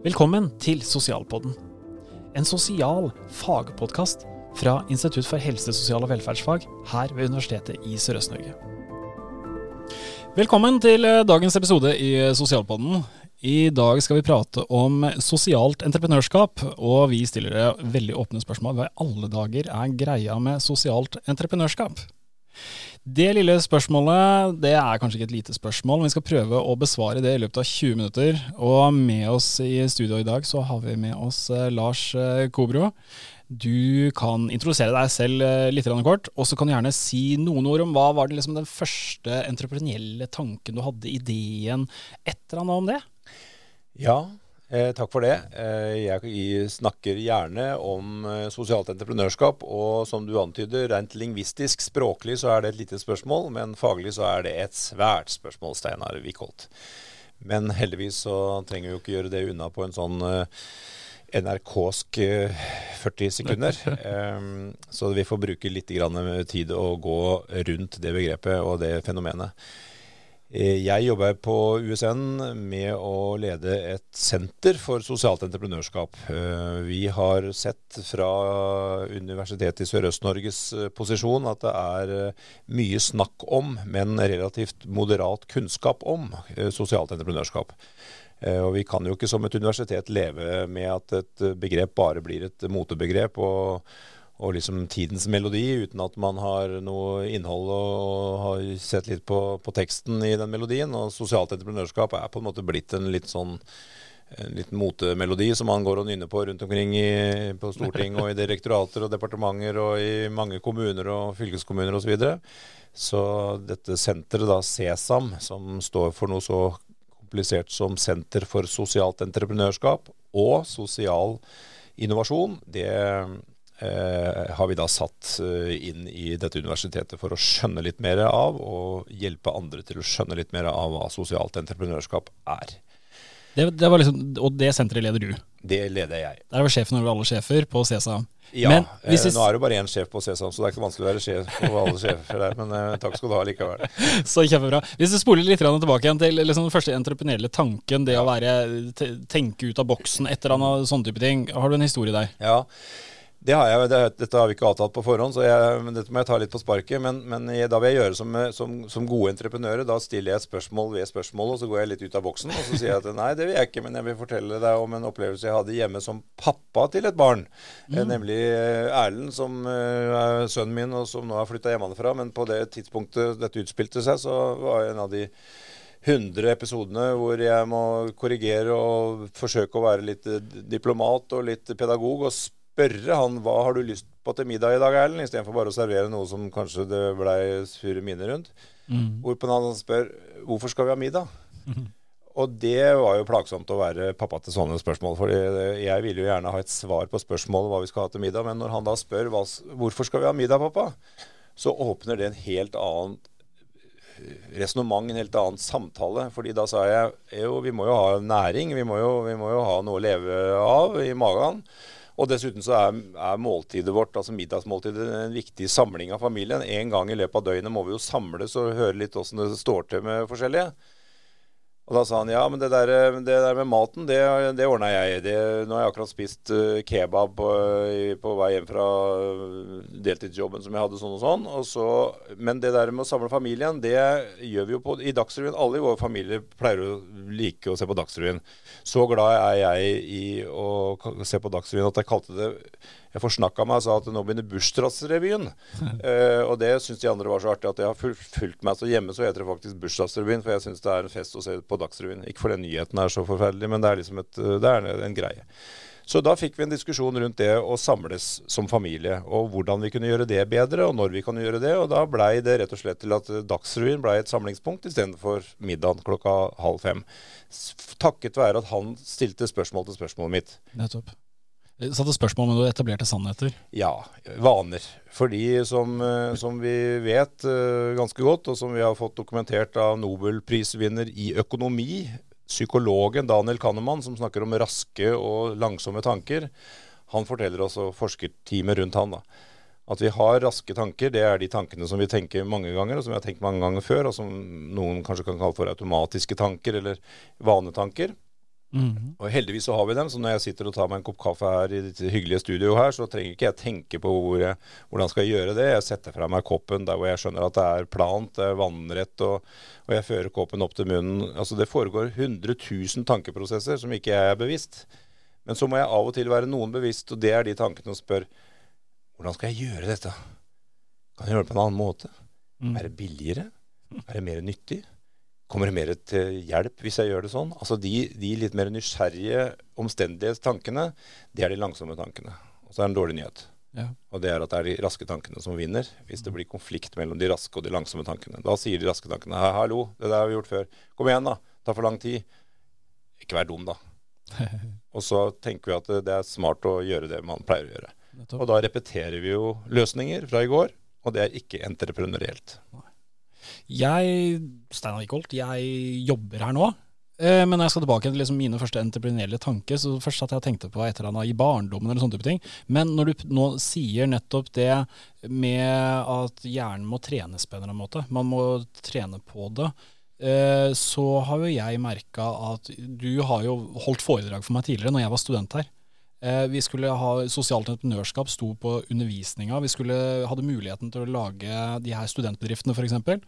Velkommen til Sosialpodden. En sosial fagpodkast fra Institutt for helse, sosial og velferdsfag her ved Universitetet i Sørøst-Norge. Velkommen til eh, dagens episode i Sosialpodden. I dag skal vi prate om sosialt entreprenørskap, og vi stiller dere veldig åpne spørsmål. Hva i alle dager er greia med sosialt entreprenørskap? Det lille spørsmålet det er kanskje ikke et lite spørsmål, men vi skal prøve å besvare det i løpet av 20 minutter. Og med oss i studio i dag så har vi med oss eh, Lars eh, Kobro. Du kan introdusere deg selv eh, litt kort, og så kan du gjerne si noen ord om hva var det liksom den første entreprenørielle tanken du hadde, ideen, et eller annet om det? Ja, Eh, takk for det. Eh, jeg snakker gjerne om eh, sosialt entreprenørskap. Og som du antyder, rent lingvistisk, språklig, så er det et lite spørsmål. Men faglig så er det et svært spørsmål, Steinar Wickholt. Men heldigvis så trenger vi jo ikke gjøre det unna på en sånn eh, NRK-sk 40 eh, sekunder. Ehm, så vi får bruke litt tid å gå rundt det begrepet og det fenomenet. Eh, jeg jobber på USN med å lede et senter for sosialt entreprenørskap. Eh, vi har sett fra Universitetet i Sørøst-Norges eh, posisjon at det er mye snakk om, men relativt moderat kunnskap om sosialt entreprenørskap. Og Vi kan jo ikke som et universitet leve med at et begrep bare blir et motebegrep. og og liksom tidens melodi, uten at man har noe innhold og, har sett litt på, på, teksten i den melodien. Og sosialt entreprenørskap er på en måte blitt en litt sånn en liten motemelodi som man går og nynner på rundt omkring i, på storting og i direktorater og departementer og i mange kommuner og fylkeskommuner osv. Så, videre. så dette senteret, da, SESAM, som står for noe så komplisert som Senter for sosialt entreprenørskap og sosial innovasjon, det har vi da satt eh, inn i dette universitetet for å skjønne litt mer av, og hjelpe andre til å skjønne litt mer av hva sosialt entreprenørskap er. Det, det liksom, og det senteret leder du? Det leder jeg. Der var sjefen over alle sjefer på CESA. Ja, men, eh, nå er det bare én sjef på CESAM, så det er ikke vanskelig å være sjef over alle sjefer der. Men eh, takk skal du ha likevel. Så kjempebra. Hvis du spoler litt tilbake igjen til liksom, den første entreprenørlige tanken, det ja. å være, tenke ut av boksen, et eller annet sånn type ting. Har du en historie der? Ja, det har jeg, det, Dette har vi ikke avtalt på forhånd, så jeg, dette må jeg ta litt på sparket. Men, men jeg, da vil jeg gjøre som, som, som, gode entreprenører. Da stiller jeg et spørsmål ved spørsmålet, og så går jeg litt ut av boksen. Og så sier jeg at nei, det vil jeg ikke, men jeg vil fortelle deg om en opplevelse jeg hadde hjemme som pappa til et barn. Mm. Eh, nemlig eh, Erlend, som eh, er sønnen min, og som nå har flytta hjemmefra. Men på det tidspunktet dette utspilte seg, så var jeg en av de 100 episodene hvor jeg må korrigere og forsøke å være litt diplomat og litt pedagog. og spørre han hva har du lyst på til middag i dag, Erlend, istedenfor bare å servere noe som kanskje det blei sure miner rundt. Mm. Hvorpå han spør hvorfor skal vi ha middag? Mm. Og det var jo plagsomt å være pappa til sånne spørsmål. For jeg ville jo gjerne ha et svar på spørsmålet hva vi skal ha til middag. Men når han da spør hva, hvorfor skal vi ha middag, pappa, så åpner det en helt annen resonnement, en helt annen samtale. fordi da sa jeg jo, vi må jo ha næring. Vi må jo, vi må jo ha noe å leve av i magen. Og dessuten så er, er, måltidet vårt, altså middagsmåltidet, en viktig samling av familien. En gang i løpet av døgnet må vi jo samles og høre litt åssen det står til med forskjellige. Og da sa han ja, men det der, det der med maten, det, det ordna jeg. Det, nå har jeg akkurat spist uh, kebab på, på, vei hjem fra deltidsjobben som jeg hadde sånn og sånn. Og så, men det der med å samle familien, det gjør vi jo på, i Dagsrevyen. Alle i vår familie pleier å like å se på Dagsrevyen. Så glad er jeg i å se på Dagsrevyen at jeg kalte det jeg forsnakka meg og sa at nå begynner Bursdagsrevyen. uh, og det syns de andre var så artig at jeg har fulgt meg. Så hjemme så heter det faktisk Bursdagsrevyen, for jeg syns det er en fest å se på Dagsrevyen. Ikke fordi nyheten er så forferdelig, men det er liksom et, det er en greie. Så da fikk vi en diskusjon rundt det å samles som familie, og hvordan vi kunne gjøre det bedre, og når vi kan gjøre det. Og da blei det rett og slett til at Dagsrevyen blei et samlingspunkt istedenfor middagen klokka halv fem. Takket være at han stilte spørsmål til spørsmålet mitt. Nettopp. Satte spørsmål om du etablerte sannheter? Ja, vaner. Fordi som, eh, som, vi vet eh, ganske godt, og som vi har fått dokumentert av Nobelprisvinner i økonomi, psykologen Daniel Kahneman, som snakker om raske og langsomme tanker, han forteller oss og forskerteamet rundt han da, at vi har raske tanker. Det er de tankene som vi tenker mange ganger, og som vi har tenkt mange ganger før, og som noen kanskje kan kalle for automatiske tanker eller vanetanker. Mhm. Og heldigvis så har vi dem, så når jeg sitter og tar meg en kopp kaffe her i dette hyggelige studioet her, så trenger ikke jeg tenke på hvor jeg, hvordan skal jeg gjøre det. Jeg setter fra meg koppen der hvor jeg skjønner at det er plant, det er vannrett, og, og jeg fører koppen opp til munnen. Altså det foregår 100 000 tankeprosesser som ikke jeg er bevisst. Men så må jeg av og til være noen bevisst, og det er de tankene som spør hvordan skal jeg gjøre dette? Kan jeg gjøre det på en annen måte? Mm. Er det billigere? Er det mer nyttig? Kommer det mer til hjelp hvis jeg gjør det sånn? Altså de, de litt mer nysgjerrige, omstendighetstankene, det er de langsomme tankene. Og så er det en dårlig nyhet. Ja. Og det er at det er de raske tankene som vinner, hvis det blir konflikt mellom de raske og de langsomme tankene. Da sier de raske tankene «Hæ, 'hallo, det der har vi gjort før'. Kom igjen, da. Ta for lang tid. Ikke vær dum, da. Og så tenker vi at det- det er smart å gjøre det man pleier å gjøre. Og da repeterer vi jo løsninger fra i går, og det er ikke entreprenørielt. Jeg, Steinar Wickholt, jeg jobber her nå. Eh, Men når jeg skal tilbake til liksom mine første entreprenørielle tanker, så først at jeg tenkte på et eller annet i barndommen eller sånne type ting. Men når du nå sier nettopp det med at hjernen må trenes på en eller annen måte, man må trene på det, eh, så har jo jeg merka at du har jo holdt foredrag for meg tidligere når jeg var student her. Eh, Vi skulle ha Sosialt entreprenørskap sto på undervisninga. Vi skulle, hadde muligheten til å lage de her studentbedriftene f.eks.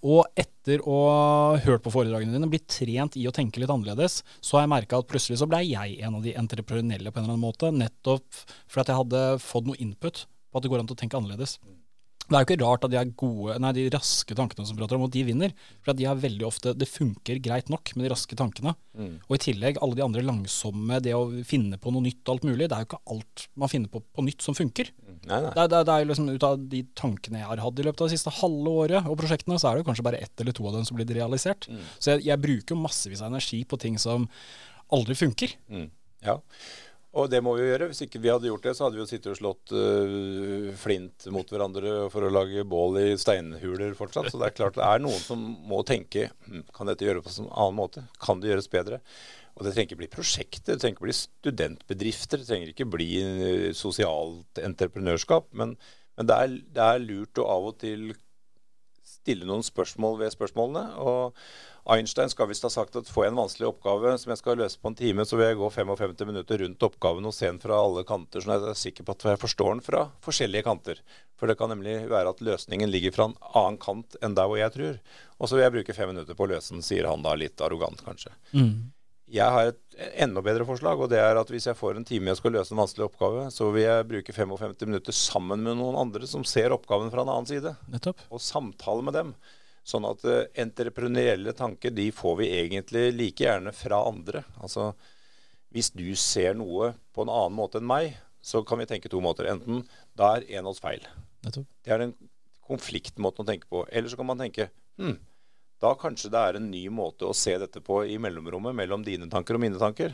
Og etter å ha hørt på foredragene dine, blitt trent i å tenke litt annerledes, så har jeg merka at plutselig så blei jeg en av de entreprenelle på en eller annen måte. Nettopp fordi jeg hadde fått noe input på at det går an til å tenke annerledes. Det er jo ikke rart at de, er gode, nei, de raske tankene som prater om, at de vinner. For at de er veldig ofte Det funker greit nok med de raske tankene. Og i tillegg alle de andre langsomme, det å finne på noe nytt og alt mulig. Det er jo ikke alt man finner på på nytt som funker. Nei, nei. Det, det, det er jo liksom Ut av de tankene jeg har hatt i løpet av det siste halve året, og prosjektene, så er det jo kanskje bare ett eller to av dem som blir realisert. Så jeg, jeg bruker jo massevis av energi på ting som aldri funker. Mm. Ja. Og det må vi jo gjøre. Hvis ikke vi hadde gjort det, så hadde vi jo sittet og slått uh, flint mot hverandre for å lage bål i steinhuler fortsatt. Så det er klart det er noen som må tenke hm, kan dette gjøres på en annen måte? Kan det gjøres bedre? Og det trenger ikke bli prosjekter, det trenger ikke bli studentbedrifter, det trenger ikke bli øh, sosialt entreprenørskap. Men, men det, er, det er lurt å av og til stille noen spørsmål ved spørsmålene. Og Einstein skal visst ha sagt at får jeg en vanskelig oppgave som jeg skal løse på en time, så vil jeg gå 55 minutter rundt oppgaven og se den fra alle kanter, sånn at jeg er sikker på at jeg forstår den fra forskjellige kanter. For det kan nemlig være at løsningen ligger fra en annen kant enn der hvor jeg tror. Og så vil jeg bruke fem minutter på å løse den, sier han da litt arrogant, kanskje. Jeg har et enda bedre forslag, og det er at hvis jeg får en time jeg skal løse en vanskelig oppgave, så vil jeg bruke 55 minutter sammen med noen andre som ser oppgaven fra en annen side Nettopp. og samtale med dem. Sånn at uh, entreprenørielle tanker de får vi egentlig like gjerne fra andre. Altså hvis du ser noe på en annen måte enn meg, så kan vi tenke to måter. Enten da er en av oss feil. Nettopp. Det er den konfliktmåten å tenke på. Eller så kan man tenke hm, da kanskje det er en ny måte å se dette på i mellomrommet mellom dine tanker og mine tanker.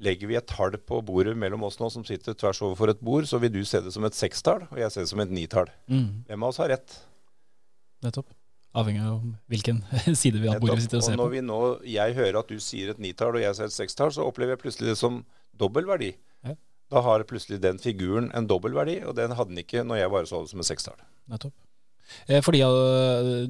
Legger vi et tall på bordet mellom oss nå som sitter tvers overfor et bord, så vil du se det som et sekstall, og jeg ser det som et nitall. Mm. Hvem av oss har rett? Nettopp. Avhengig av hvilken side vi har bordet vi sitter og og ser når på. vi nå, jeg hører at du sier et nitall og jeg ser et sekstall, så opplever jeg plutselig det som dobbel verdi. Ja. Da har plutselig den figuren en dobbel verdi, og den hadde den ikke når jeg bare så det som et sekstall. Nettopp. Eh, For de av,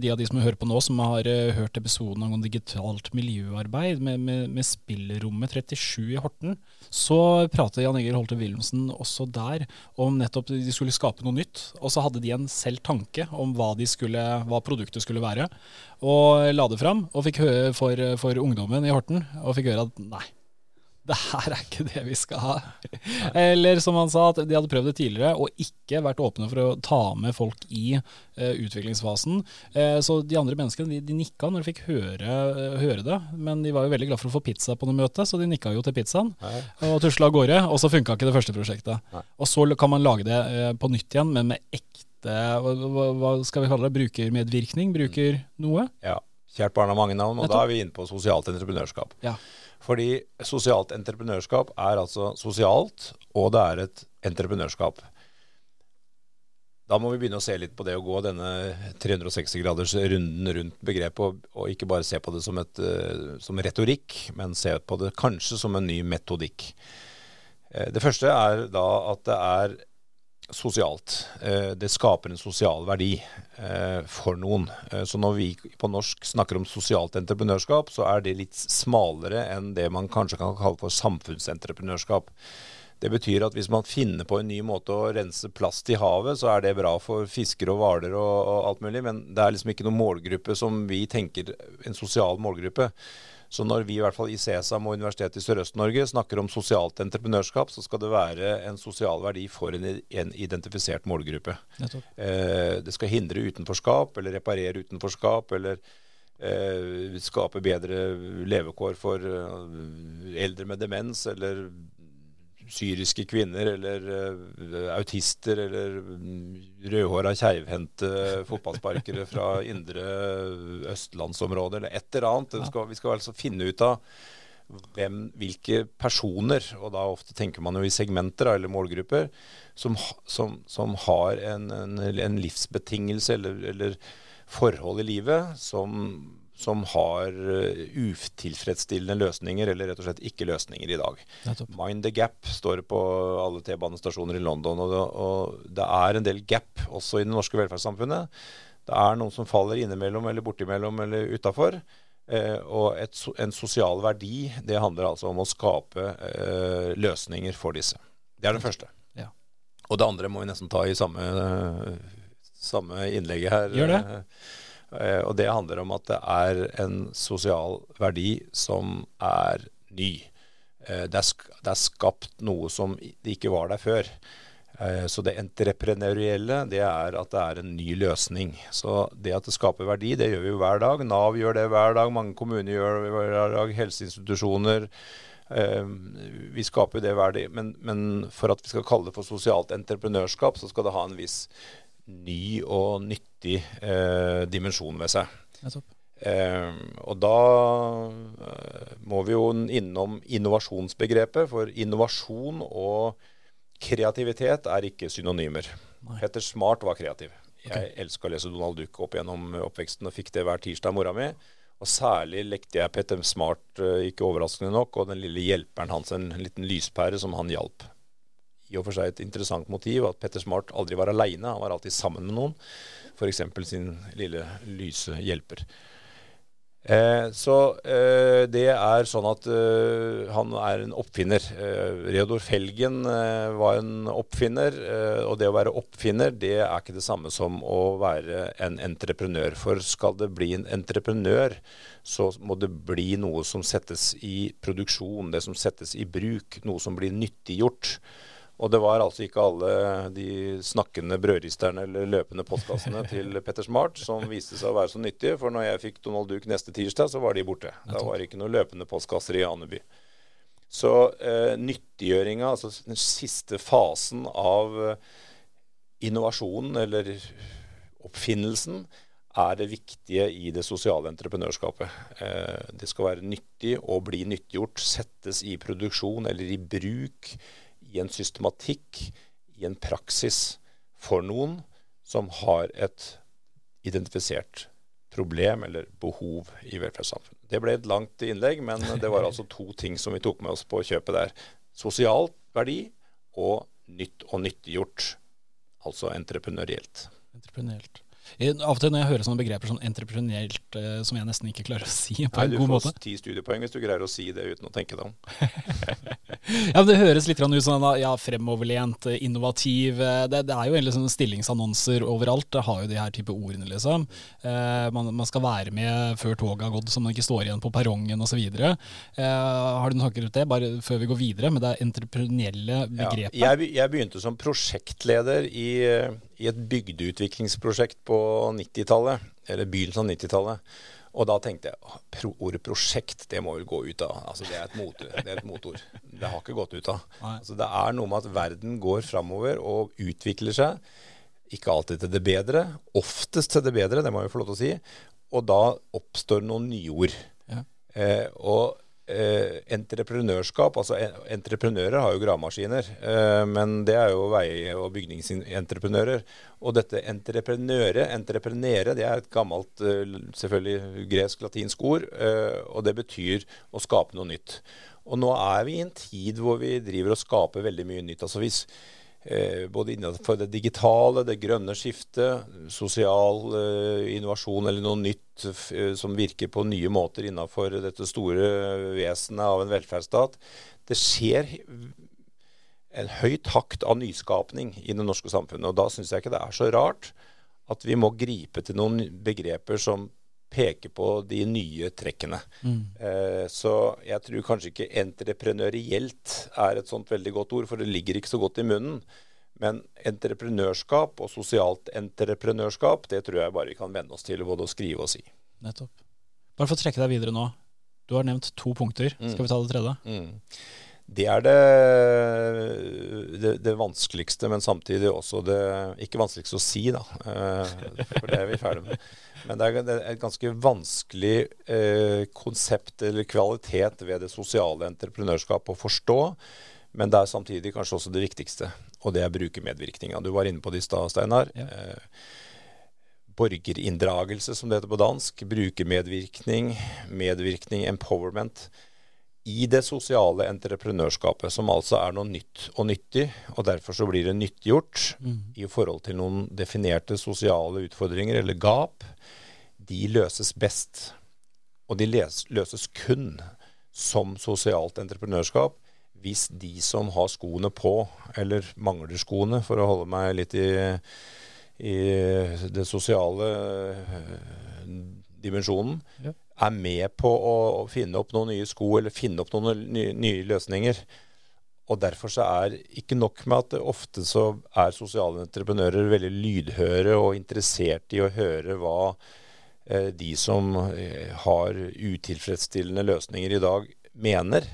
de av de som hører på nå, som har eh, hørt episoden om digitalt miljøarbeid med, med, med spillerommet 37 i Horten, så pratet Jan Egil Holte Wilhelmsen også der om nettopp de skulle skape noe nytt. Og så hadde de en selv tanke om hva, skulle, hva produktet skulle være, og la det fram. Og fikk høre for, for ungdommen i Horten, og fikk høre at nei. Det her er ikke det vi skal ha. Eller som han sa, at de hadde prøvd det tidligere og ikke vært åpne for å ta med folk i uh, utviklingsfasen. Uh, så de andre menneskene de, de nikka når de fikk høre, uh, høre det, men de var jo veldig glad for å få pizza på noe møte, så de nikka jo til pizzaen og tusla av gårde. Og så funka ikke det første prosjektet. Nei. Og så kan man lage det på nytt igjen, men med ekte hva, hva, skal vi kalle det? Brukermedvirkning? Bruker noe? Ja. Kjært barn har mange navn, og da er vi inne på sosialt entreprenørskap. Ja. Fordi sosialt entreprenørskap er altså sosialt, og det er et entreprenørskap. Da må vi begynne å se litt på det å gå denne 360-graders runden rundt begrepet, og, og ikke bare se på det som, et, eh, som retorikk, men se på det kanskje som en ny metodikk. Eh, Det første er da at det er sosialt. Eh, det skaper en sosial verdi eh, for noen. Eh, så når vi på norsk snakker om sosialt entreprenørskap, så er det litt smalere enn det man kanskje kan kalle for samfunnsentreprenørskap. Det betyr at hvis man finner på en ny måte å rense plast i havet, så er det bra for fiskere og hvaler og alt mulig, men det er liksom ikke noen målgruppe som vi tenker en sosial målgruppe. Så når vi i hvert fall i CESAM og Universitetet i Sørøst-Norge snakker om sosialt entreprenørskap, så skal det være en sosial verdi for en, en identifisert målgruppe. Eh, det skal hindre utenforskap eller reparere utenforskap eller eh, skape bedre levekår for eh, eldre med demens eller syriske kvinner eller uh, autister eller mm, rødhåra keivhendte fotballsparkere fra indre østlandsområde eller et eller annet. Skal, vi skal altså finne ut av hvem, hvilke personer, og da ofte tenker man jo i segmenter eller målgrupper, som, som, som har en, en, en livsbetingelse eller, eller, forhold i livet som som har uh, utilfredsstillende løsninger, eller rett og slett ikke løsninger i dag. Mind the gap står det på alle T-banestasjoner i London. Og det, og det, er en del gap også i det norske velferdssamfunnet. Det er noen som faller innimellom eller bortimellom eller utafor. Eh, og et, en sosial verdi, det handler altså om å skape eh, løsninger for disse. Det er det første. Ja. Og det andre må vi nesten ta i samme, samme innlegget her. Gjør det. Eh, og det handler om at det er en sosial verdi som er ny. Eh, det er, skapt noe som ikke var der før. Eh, så det entreprenørielle det er at det er en ny løsning. Så det at det skaper verdi, det gjør vi jo hver dag. Nav gjør det hver dag, mange kommuner gjør det hver dag, helseinstitusjoner. Vi skaper jo det hver dag. Men, men for at vi skal kalle det for sosialt entreprenørskap, så skal det ha en viss ny og nyttig eh, dimensjon ved seg. Eh, og da eh, må vi jo innom innovasjonsbegrepet, for innovasjon og kreativitet er ikke synonymer. Nei. Petter Smart var kreativ. Jeg okay. elska å lese Donald Duck opp gjennom oppveksten og fikk det hver tirsdag av mora mi. Og særlig lekte jeg Petter Smart, eh, ikke overraskende nok, og den lille hjelperen hans, en liten lyspære som han hjalp i og for seg et interessant motiv at Petter Smart aldri var aleine. Han var alltid sammen med noen, f.eks. sin lille lyse hjelper. Eh, så eh, det er sånn at eh, han er en oppfinner. Eh, Reodor Felgen eh, var en oppfinner, eh, og det å være oppfinner det er ikke det samme som å være en entreprenør. For skal det bli en entreprenør, så må det bli noe som settes i produksjon, det som settes i bruk, noe som blir nyttiggjort. Og det var altså ikke alle de snakkende brødristerne eller løpende postkassene til Petter Smart som viste seg å være så nyttige. For når jeg fikk Donald Duck neste tirsdag, så var de borte. Da var det ikke noen løpende postkasser i Aneby. Så eh, nyttiggjøringa, altså den siste fasen av eh, innovasjonen eller oppfinnelsen, er det viktige i det sosiale entreprenørskapet. Eh, det skal være nyttig og bli nyttiggjort, settes i produksjon eller i bruk i en systematikk, i en praksis, for noen som har et identifisert problem eller behov i velferdssamfunnet. Det ble et langt innlegg, men det var altså to ting som vi tok med oss på kjøpet der. Sosialt verdi og nytt og nyttiggjort. Altså entreprenørielt. Entreprenørielt. Av og til når jeg hører sånne begreper sånn entreprenørielt eh, som jeg nesten ikke klarer å si på Nei, en god måte Du får ti studiepoeng hvis du greier å si det uten å tenke deg om. ja, men Det høres litt ut som ja, fremoverlent, eh, innovativ. Eh, det, det, er jo egentlig sånne stillingsannonser overalt. Det har jo de her type ordene, liksom. Eh, man, man, skal være med før toget har gått, så man ikke står igjen på perrongen osv. Eh, har du noen tanker rundt det, bare før vi går videre med det entreprenørielle begrepet? Ja, jeg, jeg begynte som prosjektleder i i et bygdeutviklingsprosjekt på 90-tallet, eller begynnelsen av 90-tallet. Og da tenkte jeg ordet prosjekt, det må vel gå ut av. Altså Det er et, motor, det er et motord. Det har ikke gått ut av. Altså Det er noe med at verden går framover og utvikler seg. Ikke alltid til det bedre. Oftest til det bedre, det må vi få lov til å si. Og da oppstår noen nyord. Ja. Eh, og eh, entreprenørskap Altså entreprenører har jo gravemaskiner, eh, men det er jo vei- og bygningsentreprenører. Og dette entreprenøre, entreprenere, det er et gammelt eh, selvfølgelig gresk-latinsk ord, eh, og det betyr å skape noe nytt. Og nå er vi i en tid hvor vi driver og skaper veldig mye nytt. Altså hvis både innenfor det digitale, det grønne skiftet, sosial eh, innovasjon eller noe nytt eh, som virker på nye måter innenfor dette store vesenet av en velferdsstat. Det skjer en høy takt av nyskapning i det norske samfunnet. Og da syns jeg ikke det er så rart at vi må gripe til noen begreper som peker på de nye trekkene. Mm. Eh, så jeg tror kanskje ikke entreprenørielt er et sånt veldig godt ord, for det ligger ikke så godt i munnen. Men entreprenørskap og sosialt entreprenørskap, det tror jeg bare vi kan venne oss til både å skrive og si. Nettopp. Bare for å trekke deg videre nå. Du har nevnt to punkter. Skal mm. vi ta det tredje? Mm. Det er det, det, det, vanskeligste, men samtidig også det Ikke vanskeligste å si, da, eh, for det er vi ferdig med. Men det er, et ganske vanskelig eh, konsept eller kvalitet ved det sosiale entreprenørskapet å forstå. Men det er samtidig kanskje også det viktigste, og det er brukermedvirkninga. Du var inne på det i stad, Steinar. Ja. Eh, borgerinndragelse, som det heter på dansk. Brukermedvirkning, medvirkning, empowerment i det sosiale entreprenørskapet, som altså er noe nytt og nyttig, og derfor så blir det nyttiggjort mm. i forhold til noen definerte sosiale utfordringer eller gap, de løses best. Og de løses kun som sosialt entreprenørskap hvis de som har skoene på, eller mangler skoene, for å holde meg litt i, i det sosiale øh, dimensjonen, ja er med på å finne opp noen nye sko eller finne opp noen nye, nye løsninger. Og Derfor så er ikke nok med at ofte så er sosiale entreprenører veldig lydhøre og interessert i å høre hva eh, de som eh, har utilfredsstillende løsninger i dag, mener.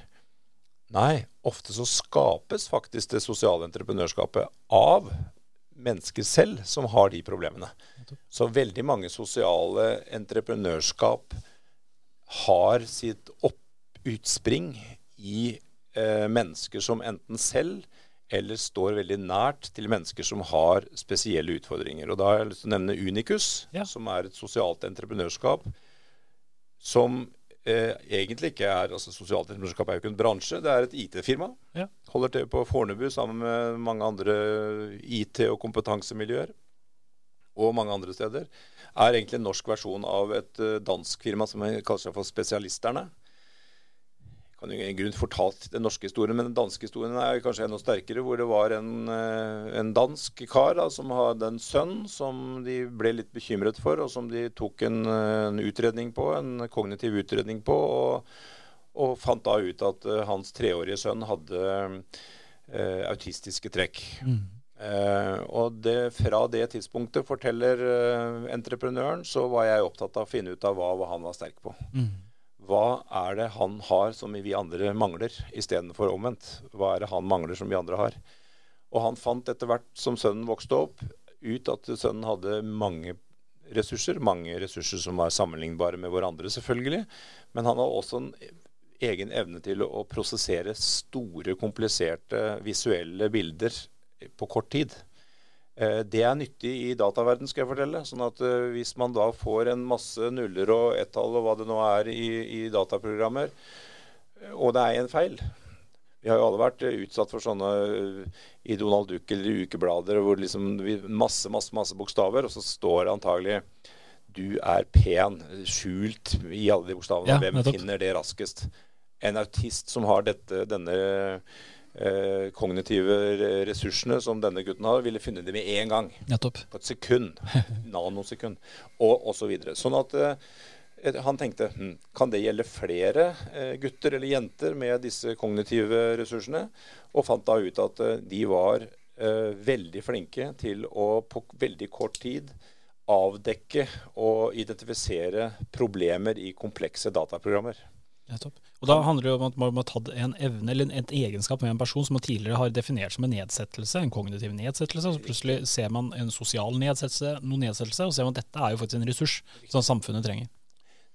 Nei, ofte så skapes faktisk det sosiale entreprenørskapet av mennesker selv som har de problemene. Så veldig mange sosiale entreprenørskap har sitt opputspring i eh, mennesker som enten selv eller står veldig nært til mennesker som har spesielle utfordringer. Og Da har jeg lyst til å nevne Unicus, ja. som er et sosialt entreprenørskap som eh, egentlig ikke er altså Sosialt entreprenørskap er jo ikke en bransje, det er et IT-firma. Ja. Holder til på Fornebu sammen med mange andre IT- og kompetansemiljøer og mange andre steder, er egentlig en norsk versjon av et uh, dansk firma som kaller seg for Spesialisterne. Jeg kan jo i grunn fortalt den norske historien, men den danske historien er kanskje enda sterkere. Hvor det var en, uh, en dansk kar da, som hadde en sønn som de ble litt bekymret for, og som de tok en, uh, en utredning på, en kognitiv utredning på, og, og fant da ut at hans treårige sønn hadde autistiske trekk. Mm. Uh, og det, fra det tidspunktet, forteller uh, entreprenøren, så var jeg opptatt av å finne ut av hva, hva han var sterk på. Mm. Hva er det han har som vi andre mangler, istedenfor omvendt? Hva er det han mangler som vi andre har? Og han fant etter hvert som sønnen vokste opp, ut at sønnen hadde mange ressurser. Mange ressurser som var sammenlignbare med hverandre, selvfølgelig. Men han hadde også en egen evne til å prosessere store, kompliserte visuelle bilder på kort tid. Eh, det er nyttig i dataverden, skal jeg fortelle. Sånn at eh, hvis man da får en masse nuller og ett-tall og hva det nå er i, i, dataprogrammer, eh, og det er en feil Vi har jo alle vært utsatt for sånne i Donald Duck eller i ukeblader hvor liksom masse, masse, masse bokstaver, og så står det antagelig du er pen, skjult i alle de bokstavene. Ja, Hvem finner det raskest? En autist som har dette, denne eh, kognitive ressursene som denne gutten har, ville funnet det med en gang. Nettopp. På et sekund. Nanosekund. Og osv. Så videre. sånn at eh, han tenkte hm, kan det gjelde flere eh, gutter eller jenter med disse kognitive ressursene? Og fant da ut at eh, de var eh, veldig flinke til å på veldig kort tid avdekke og identifisere problemer i komplekse dataprogrammer. Nettopp. Og Da handler det om at man har tatt en evne eller en egenskap med en person som man tidligere har definert som en nedsettelse, en kognitiv nedsettelse. Så plutselig ser man en sosial nedsettelse, noen nedsettelse, og ser man at dette er jo faktisk en ressurs som samfunnet trenger.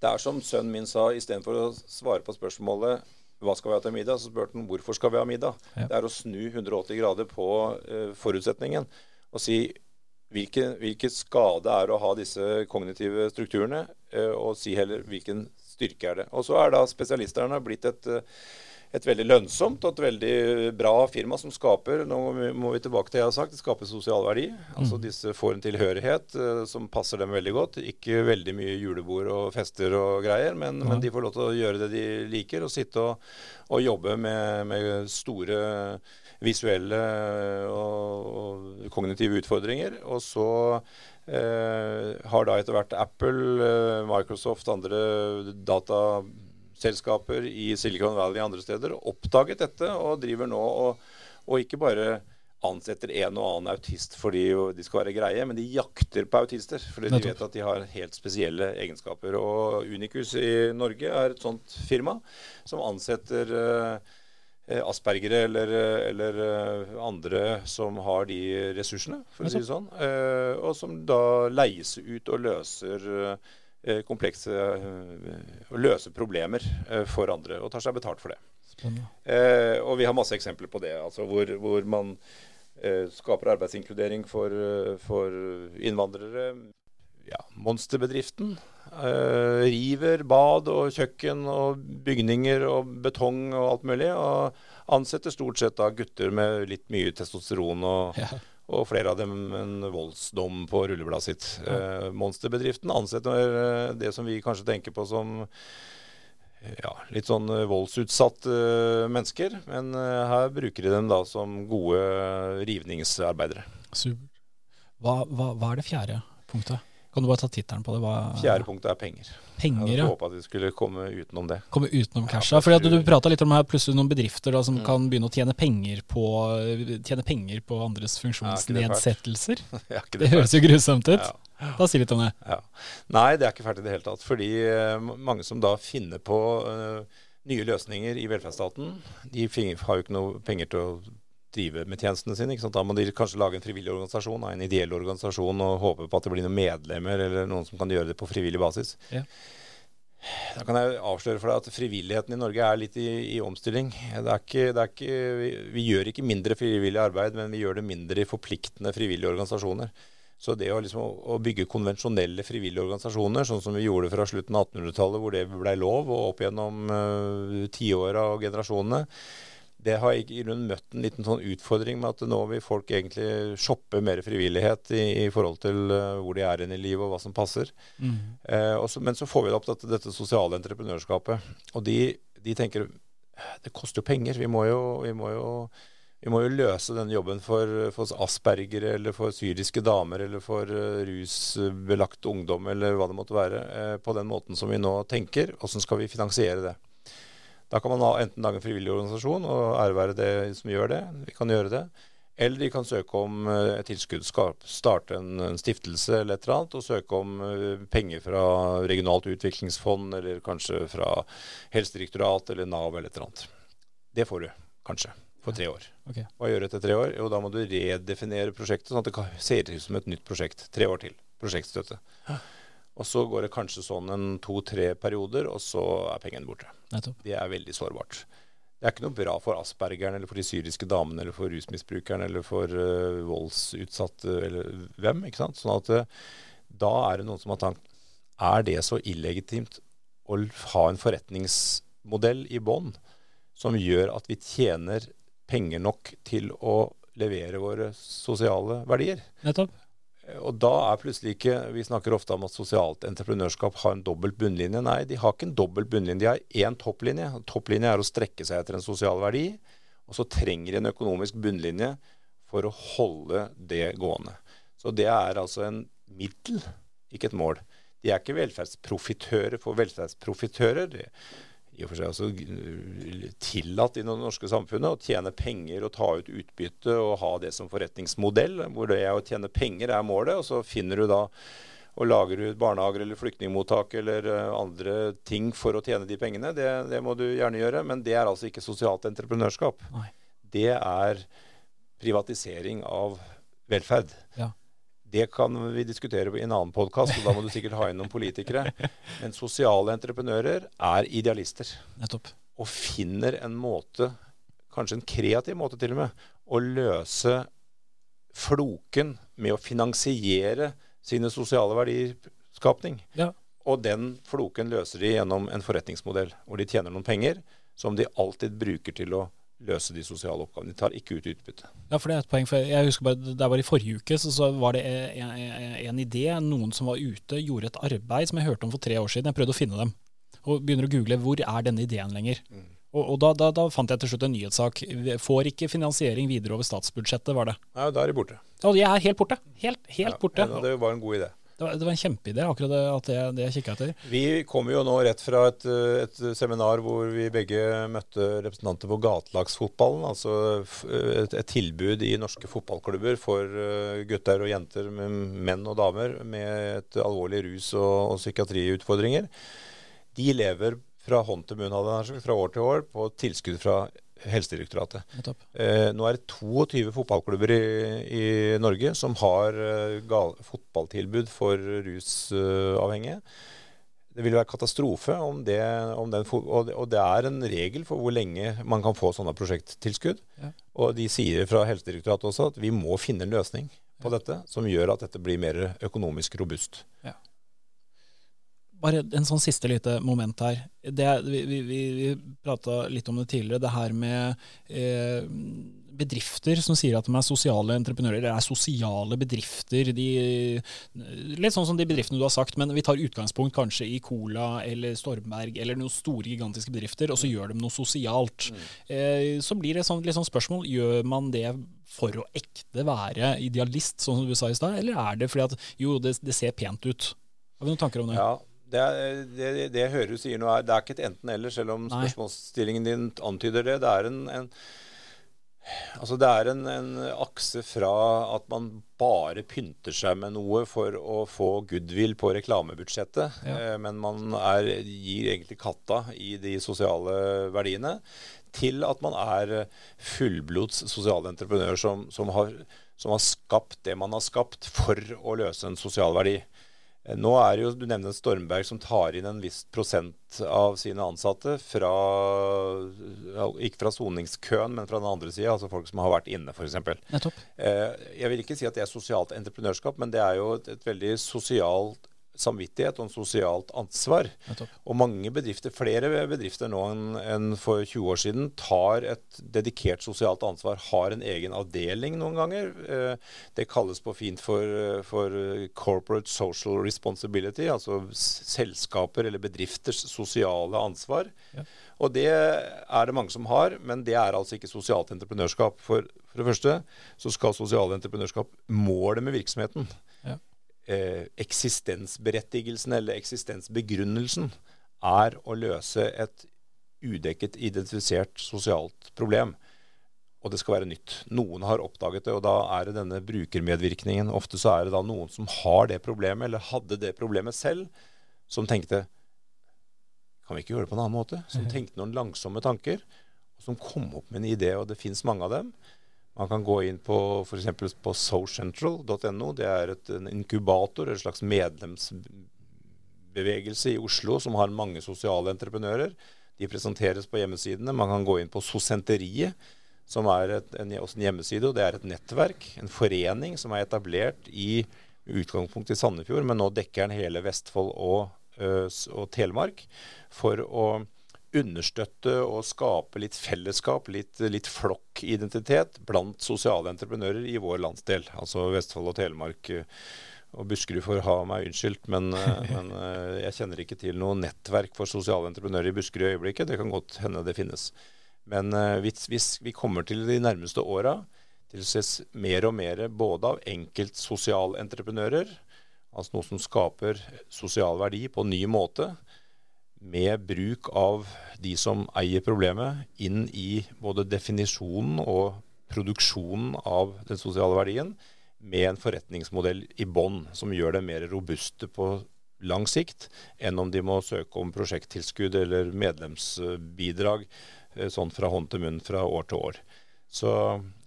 Det er som sønnen min sa, istedenfor å svare på spørsmålet hva skal vi ha til middag, så spurte han hvorfor skal vi ha middag. Ja. Det er å snu 180 grader på uh, forutsetningen og si hvilken, hvilken skade er å ha disse kognitive strukturene, uh, og si heller hvilken styrke er det. Og så er da spesialisterne blitt et, et veldig lønnsomt og et veldig bra firma som skaper Nå må vi tilbake til det jeg har sagt, det skaper sosial verdi. Altså mm. Disse får en tilhørighet uh, som passer dem veldig godt. Ikke veldig mye julebord og fester og greier, men, ja. men, de får lov til å gjøre det de liker, og sitte og, og jobbe med, med, store visuelle og, og kognitive utfordringer. Og så har da etter hvert Apple, uh, Microsoft, andre dataselskaper i Silicon Valley og andre steder oppdaget dette og driver nå og, og ikke bare ansetter en og annen autist fordi de skal være greie, men de jakter på autister. Fordi de vet at de har helt spesielle egenskaper. Og Unicus i Norge er et sånt firma som ansetter uh, aspergere eller, eller uh, andre som har de ressursene, for å si det sånn. Og som da leies ut og løser Eh, komplekse og løser problemer eh, for andre, og tar seg betalt for det. Eh, og vi har masse eksempler på det, altså hvor, hvor man eh, skaper arbeidsinkludering for, for innvandrere. Ja, Monsterbedriften Uh, river bad og kjøkken og bygninger og betong og alt mulig. Og ansetter stort sett da gutter med litt mye testosteron og, ja og flere av dem en voldsdom på rullebladet sitt. Eh, monsterbedriften ansetter eh, det som vi kanskje tenker på som ja, litt sånn voldsutsatte uh, mennesker. Men uh, her bruker de dem da som gode rivningsarbeidere. Super. Hva, hva, hva, er det fjerde punktet? Kan du bare ta tittelen på det? Hva, Fjerde punktet er penger. Penger, ja. Jeg hadde håpa at vi skulle komme utenom det. Komme utenom casha. Ja, fordi Du, du prata litt om her plutselig noen bedrifter da, som mm. kan begynne å tjene penger på, tjene penger på andres funksjonsnedsettelser. Ja, det, det høres jo grusomt ut. Da Si litt om det. Nei, det er ikke fælt i det hele tatt. Fordi uh, mange som da finner på uh, nye løsninger i velferdsstaten, de har jo ikke noe penger til å drive med tjenestene sine. Da må de kanskje lage en frivillig organisasjon, en ideell organisasjon, og håpe på at det blir noen medlemmer eller noen som kan gjøre det på frivillig basis. Ja. Da kan jeg avsløre for deg at frivilligheten i Norge er litt i, i omstilling. Det er ikke, det er ikke, vi, vi, gjør ikke mindre frivillig arbeid, men vi gjør det mindre i forpliktende frivillige organisasjoner. Så det å, liksom, å bygge konvensjonelle frivillige organisasjoner, sånn som vi gjorde fra slutten av 1800-tallet, hvor det blei lov, og opp gjennom uh, tiåra og generasjonene, det har jeg i grunnen møtt en liten sånn utfordring med at nå vil folk egentlig shoppe mer frivillighet i, i forhold til uh, hvor de er i livet og hva som passer. Mm. Eh, også, men så får vi det opp dette, dette sosiale entreprenørskapet. Og de, de, tenker det koster jo penger. Vi må jo, vi må jo, vi må jo løse denne jobben for, for aspergere eller for syriske damer eller for uh, rusbelagt ungdom eller hva det måtte være, eh, på den måten som vi nå tenker. Hvordan skal vi finansiere det? Da kan man enten lage en frivillig organisasjon og ære være det som gjør det. Vi kan gjøre det. Eller de kan søke om et tilskudd, starte en, stiftelse eller et eller annet, og søke om uh, penger fra regionalt utviklingsfond, eller kanskje fra Helsedirektoratet eller Nav eller et eller annet. Det får du kanskje for tre år. Okay. Hva gjør du etter tre år? Jo, da må du redefinere prosjektet, sånn at det ser ut som et nytt prosjekt. Tre år til. Prosjektstøtte. Og så går det kanskje sånn en to-tre perioder, og så er pengene borte. Nettopp. Det er veldig sårbart. Det er ikke noe bra for aspergeren eller for de syriske damene eller for rusmisbrukeren eller for uh, voldsutsatte eller hvem. ikke sant? Sånn at uh, da er det noen som har tenkt Er det så illegitimt å ha en forretningsmodell i bånn som gjør at vi tjener penger nok til å levere våre sosiale verdier? Nettopp. Og da er plutselig ikke Vi snakker ofte om at sosialt entreprenørskap har en dobbelt bunnlinje. Nei, de har ikke en dobbelt bunnlinje. De har én topplinje. Topplinje er å strekke seg etter en sosial verdi. Og så trenger de en økonomisk bunnlinje for å holde det gående. Så det er altså en middel, ikke et mål. De er ikke velferdsprofitører for velferdsprofitører i og for seg også tillatt i det norske samfunnet å tjene penger og ta ut utbytte og ha det som forretningsmodell, hvor det å tjene penger er målet. Og så finner du da og lager du barnehager eller flyktningmottak eller uh, andre ting for å tjene de pengene. Det, det, må du gjerne gjøre, men det er altså ikke sosialt entreprenørskap. Nei. Det er privatisering av velferd. Ja. Det kan vi diskutere i en annen podkast, og da må du sikkert ha inn noen politikere. Men sosiale entreprenører er idealister. Nettopp. Og finner en måte, kanskje en kreativ måte til og med, å løse floken med å finansiere sine sosiale verdiskapning. Ja. Og den floken løser de gjennom en forretningsmodell hvor de tjener noen penger som de alltid bruker til å løse de sosiale oppgavene. De tar ikke ut utbytte. Ja, for det er et poeng. For jeg husker bare, Det var i forrige uke, så, så var det en, en, en, idé. Noen som var ute, gjorde et arbeid som jeg hørte om for tre år siden. Jeg prøvde å finne dem. Og begynner å google hvor er denne ideen lenger. Mm. Og, og da, da, da, fant jeg til slutt en nyhetssak. Får ikke finansiering videre over statsbudsjettet, var det. Nei, da er de borte. Ja, de er helt borte. Helt, helt ja, borte. Ja, det var en god idé. Det var, det var en kjempeidé, akkurat det, at det, det jeg kikka etter. Vi kommer jo nå rett fra et, et, seminar hvor vi begge møtte representanter for gatelagsfotballen. Altså et, et, tilbud i norske fotballklubber for eh, gutter og jenter, menn og damer, med et alvorlig rus- og, og psykiatriutfordringer. De lever fra hånd til munn, fra år til år, på tilskudd fra Helsedirektoratet. Eh, nå er det 22 fotballklubber i, i Norge som har eh, gal, fotballtilbud for rusavhengige. Det vil være katastrofe om det, om den, og, det, og det er en regel for hvor lenge man kan få sånne prosjekttilskudd. Ja. Og de sier fra Helsedirektoratet også at vi må finne en løsning på ja. dette som gjør at dette blir mer økonomisk robust. Ja bare en sånn siste lite moment her. Det, vi vi, vi prata litt om det tidligere, det her med eh, bedrifter som sier at de er sosiale entreprenører. Det er sosiale bedrifter. De, litt sånn som de bedriftene du har sagt, men vi tar utgangspunkt kanskje i Cola eller Stormberg eller noen store, gigantiske bedrifter, og så gjør de noe sosialt. Mm. Eh, så blir det sånn, litt sånn spørsmål gjør man det for å ekte være idealist, sånn som du sa i stad, eller er det fordi at jo, det, det ser pent ut? Har vi noen tanker om det? Ja, det, det, det, jeg hører du sier nå, er det er ikke et enten-eller, selv om Nei. spørsmålsstillingen din antyder det. Det er en, en Altså det er en, en, akse fra at man bare pynter seg med noe for å få goodwill på reklamebudsjettet, ja. eh, men man er, gir egentlig katta i de sosiale verdiene, til at man er fullblods sosialentreprenør som, som, har, som har skapt det man har skapt for å løse en sosial verdi. Eh, nå er det jo, Du nevner Stormberg som tar inn en viss prosent av sine ansatte. fra, Ikke fra soningskøen, men fra den andre sida, altså folk som har vært inne f.eks. Eh, jeg vil ikke si at det er sosialt entreprenørskap, men det er jo et, et veldig sosialt samvittighet og en sosialt ansvar. Og mange bedrifter, flere bedrifter nå enn en for 20 år siden, tar et dedikert sosialt ansvar. Har en egen avdeling noen ganger. Eh, det kalles på fint for, for corporate social responsibility, altså selskaper eller bedrifters sosiale ansvar. Ja. Og det er det mange som har, men det er altså ikke sosialt entreprenørskap. For, for det første så skal sosialt entreprenørskap måle med virksomheten. Ja eh, eksistensberettigelsen eller eksistensbegrunnelsen er å løse et udekket, identifisert sosialt problem. Og det skal være nytt. Noen har oppdaget det, og da er det denne brukermedvirkningen. Ofte så er det da noen som har det problemet, eller hadde det problemet selv, som tenkte Kan vi ikke gjøre det på en annen måte? Som mhm. tenkte noen langsomme tanker, og som kom opp med en idé, og det fins mange av dem. Man kan gå inn på f.eks. på socentral.no. Det er et, en inkubator, en slags medlemsbevegelse i Oslo som har mange sosiale entreprenører. De presenteres på hjemmesidene. Man kan gå inn på Sosenteriet, som er et, en, også en hjemmeside. og Det er et nettverk, en forening, som er etablert i utgangspunkt i Sandefjord, men nå dekker den hele Vestfold og, og Telemark. for å understøtte og skape litt fellesskap, litt, litt flokkidentitet blant sosiale entreprenører i vår landsdel. Altså Vestfold og Telemark. Og Buskerud får ha meg unnskyldt, men, men, jeg kjenner ikke til noe nettverk for sosiale entreprenører i Buskerud i øyeblikket. Det kan godt hende det finnes. Men hvis, hvis vi kommer til de nærmeste åra til å ses mer og mer både av enkeltsosialentreprenører, altså noe som skaper sosial verdi på en ny måte, med bruk av de som eier problemet, inn i både definisjonen og produksjonen av den sosiale verdien, med en forretningsmodell i bånn som gjør det mer robuste på lang sikt enn om de må søke om prosjekttilskudd eller medlemsbidrag eh, sånn fra hånd til munn fra år til år. Så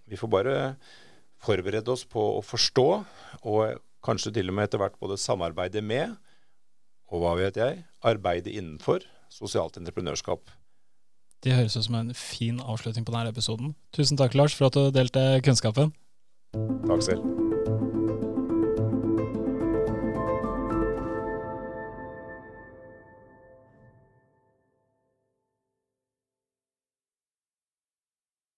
vi får bare forberede oss på å forstå, og kanskje til og med etter hvert både samarbeide med og hva vet jeg, arbeide innenfor sosialt entreprenørskap. Det høres ut som en fin avslutning på denne episoden. Tusen takk, Lars, for at du delte kunnskapen. Takk selv.